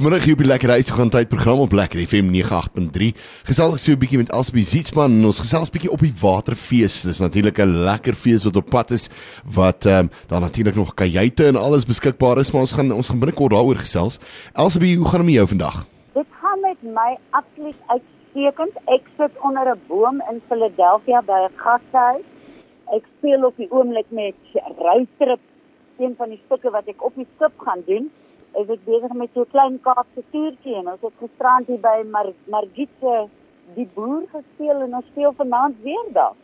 Vanmiddag hier op die Lekker Huis toe gaan tyd program op Lekker FM 98.3. Gesels so 'n bietjie met Asbie Zietsman en ons gesels bietjie op die Waterfees. Dis natuurlik 'n lekker fees wat op pad is wat ehm um, daar natuurlik nog kajuite en alles beskikbaar is, maar ons gaan ons gaan binnekort daaroor gesels. Elsbie, hoe gaan dit met jou vandag? Dit gaan met my absoluut uitstekend. Ek sit onder 'n boom in Philadelphia by 'n gashuis. Ek speel op die oomblik met Routrip, een van die stukke wat ek op die skip gaan doen is ek besig met so 'n klein Kaapse toertjie en ons het gisterand hier by Mar Margitse die boer gespeel en ons speel vanaand weer daar.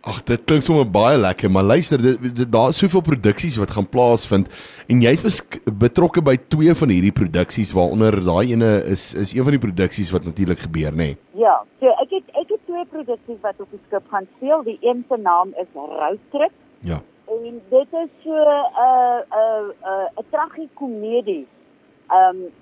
Ag dit klink sommer baie lekker, maar luister, daar is soveel produksies wat gaan plaasvind en jy's betrokke by twee van hierdie produksies waaronder daai ene is is een van die produksies wat natuurlik gebeur, nê? Nee. Ja, so ek het ek het twee produksies wat op die skip gaan speel. Die een se naam is Roadtrip. Ja en dit is so 'n uh, 'n 'n uh, 'n tragikomedie. Ehm um,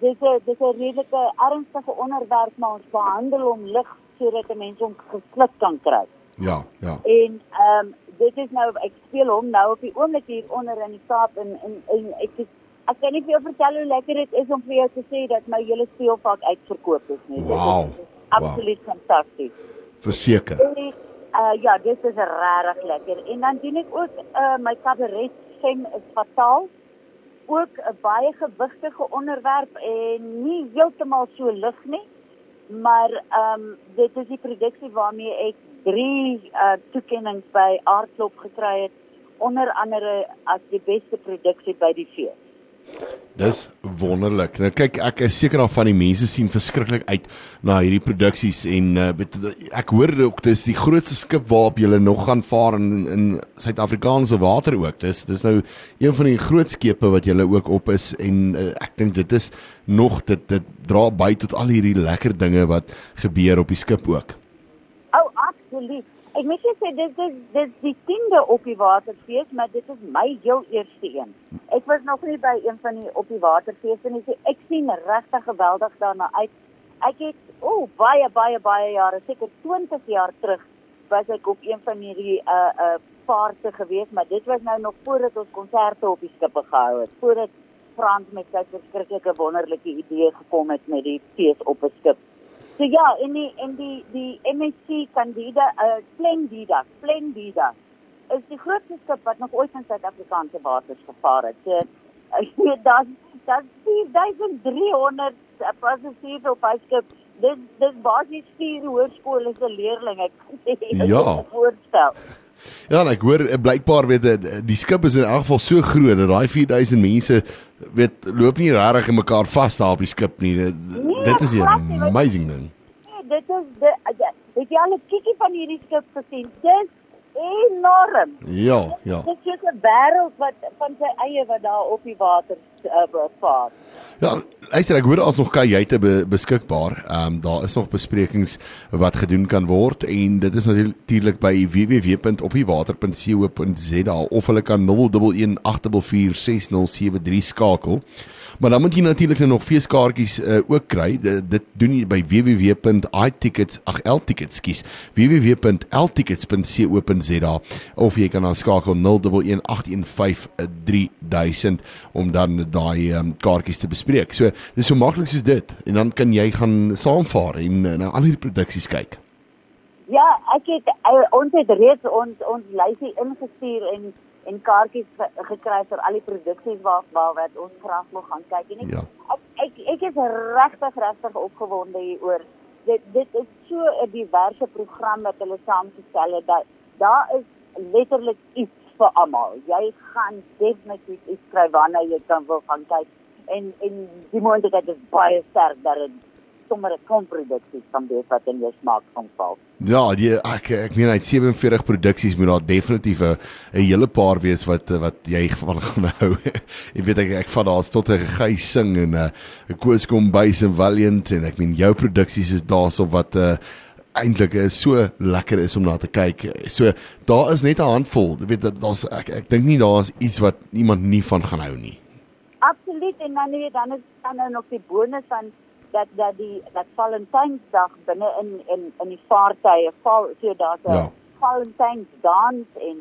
dis 'n dis 'n redelike ernstige onderwerp maar ons behandel hom lig sodat mense hom gesluk kan kry. Ja, ja. En ehm um, dit is nou ek speel hom nou op die oomblik hier onder in die Kaap en en, en ek is, ek kan nie vir jou vertel hoe lekker dit is om vir jou te sê dat my hele speelvak uitverkoop is nie. Wow. Absoluut wow. fantasties. Verseker. Uh ja, dit is regtig lekker. En dan doen ek ook uh my kabaret sing is fataal. Ook 'n baie gewigtige onderwerp en nie heeltemal so lig nie. Maar ehm um, dit is die produksie waarmee ek 3 uh toekenninge by Aardklop gekry het onder andere as die beste produksie by die fees. Dis wonderlik. Nou kyk, ek is seker dan van die mense sien verskriklik uit na hierdie produksies en uh, ek hoor ook dis die grootste skip waarop jy nog gaan vaar in in Suid-Afrikaanse water ook. Dis dis nou een van die groot skepe wat jy ook op is en uh, ek dink dit is nog dit dit dra by tot al hierdie lekker dinge wat gebeur op die skip ook. O, oh, absoluut. Ek moet sê dit is dit is die 10de op die waterfees, maar dit is my heel eerste een. Ek was nog nie by een van die op die waterfees nie. So ek sien regtig geweldig daarna uit. Ek het o, oh, baie baie baie jare, seker 20 jaar terug, was ek op een van hierdie uh uh vaarte gewees, maar dit was nou nog voordat ons konserte op die skippe gehou het. Voordat Frans met sy verskriklike wonderlike idee gekom het met die fees op 'n skip. So ja, en die en die die MSc kandidaat uh eh, Splendida, Splendida is die grootste skip wat nog ooit in Suid-Afrikaanse waters gevaar het. So ek weet dat dat 4300 passasiers op 'n skip. Dit dit basies vier hoërskole se leerders ek sê. Ja. Voorstel. Ja, ek hoor eh, blykbaar weet die, die skip is in elk geval so groot dat daai 4000 mense weet loop nie regtig in mekaar vas daar op die skip nie. Dit, dit is 'n amazing ding. Nee, dit is die het jy al 'n kiekie van hierdie skip gesien? Dis enorm. Ja, ja. Dit is 'n wêreld wat van sy eie wat daar op die water uh, vaar. Ja, luister ek hoor as nog kajuite be, beskikbaar. Ehm um, daar is nog besprekings wat gedoen kan word en dit is natuurlik by www.opdiewater.co.za of hulle kan 011 844 6073 skakel. Maar dan moet jy natuurlik nou nog feeskaartjies uh, ook kry. D dit doen jy by www.itickets ag ltickets kies www.ltickets.co.za of jy kan dan skakel 0118153000 om dan daai um, kaartjies te bespreek. So dis so maklik soos dit en dan kan jy gaan saamvaar en uh, na al hierdie produksies kyk. Ja, ek het uh, ons het reeds ons ons lysie ingestuur en en kaartjies gekry vir al die produksies waar waar wat ons graag wil gaan kyk en ek ja. ek, ek ek is regtig regtig opgewonde hieroor. Dit dit is so 'n diverse program wat hulle saamgestel het dat daar is letterlik iets vir almal. Jy gaan definitief iets kry wanneer jy kan wil gaan kyk en en die moontlikheid is baie sterk dat dit sommer 'n komproduksie kan wees wat in jou smaak gaan val. Ja, die, ek ek meen uit 47 produksies moet daar definitief 'n hele paar wees wat wat jy van gaan hou. ek weet ek ek vat daar tot 'n gey sing en 'n uh, koos kom by se Valiant en ek meen jou produksies is daarso wat 'n uh, eintlik is so lekker is om na te kyk. So daar is net 'n handvol. Jy weet daar's ek ek dink nie daar's iets wat iemand nie van gaan hou nie. Absoluut en dan weet dan is dan nou nog die bonus van dat dat die dat Valentynsdag binne in in in die vaartuie val so daar's 'n ja. Valentynsdans en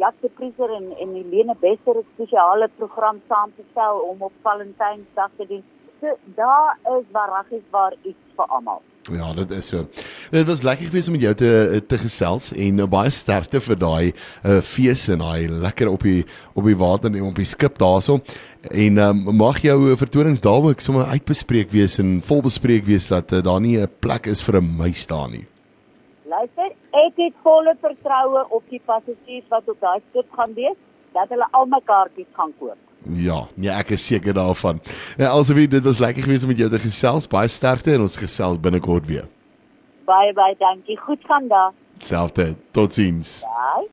Jacques de Prieser en en Helene Besser het spesiale program saamgestel om op Valentynsdag te doen. So daar is waaragtig waar iets vir almal. Ja, dit is so. Dit was lekker gewees om met jou te te gesels en uh, baie sterkte vir daai uh, fees en daai lekker op die op die water en op die skip daarso. En um, mag jou vertonings daar ook sommer uitbespreek wees en volbespreek wees dat uh, daar nie 'n plek is vir 'n muis daar nie. Luister, ek het volle vertroue op die passasiers wat op daai skip gaan wees dat hulle al mekaartjies gaan koop. Ja, nee, ek is seker daarvan. En alsoos dit was lekker geweest om met jou te gesels. Baie sterkte en ons gesels binnekort weer. Baie baie dankie. Goed gaan daar. Selfde. Totsiens. Bye.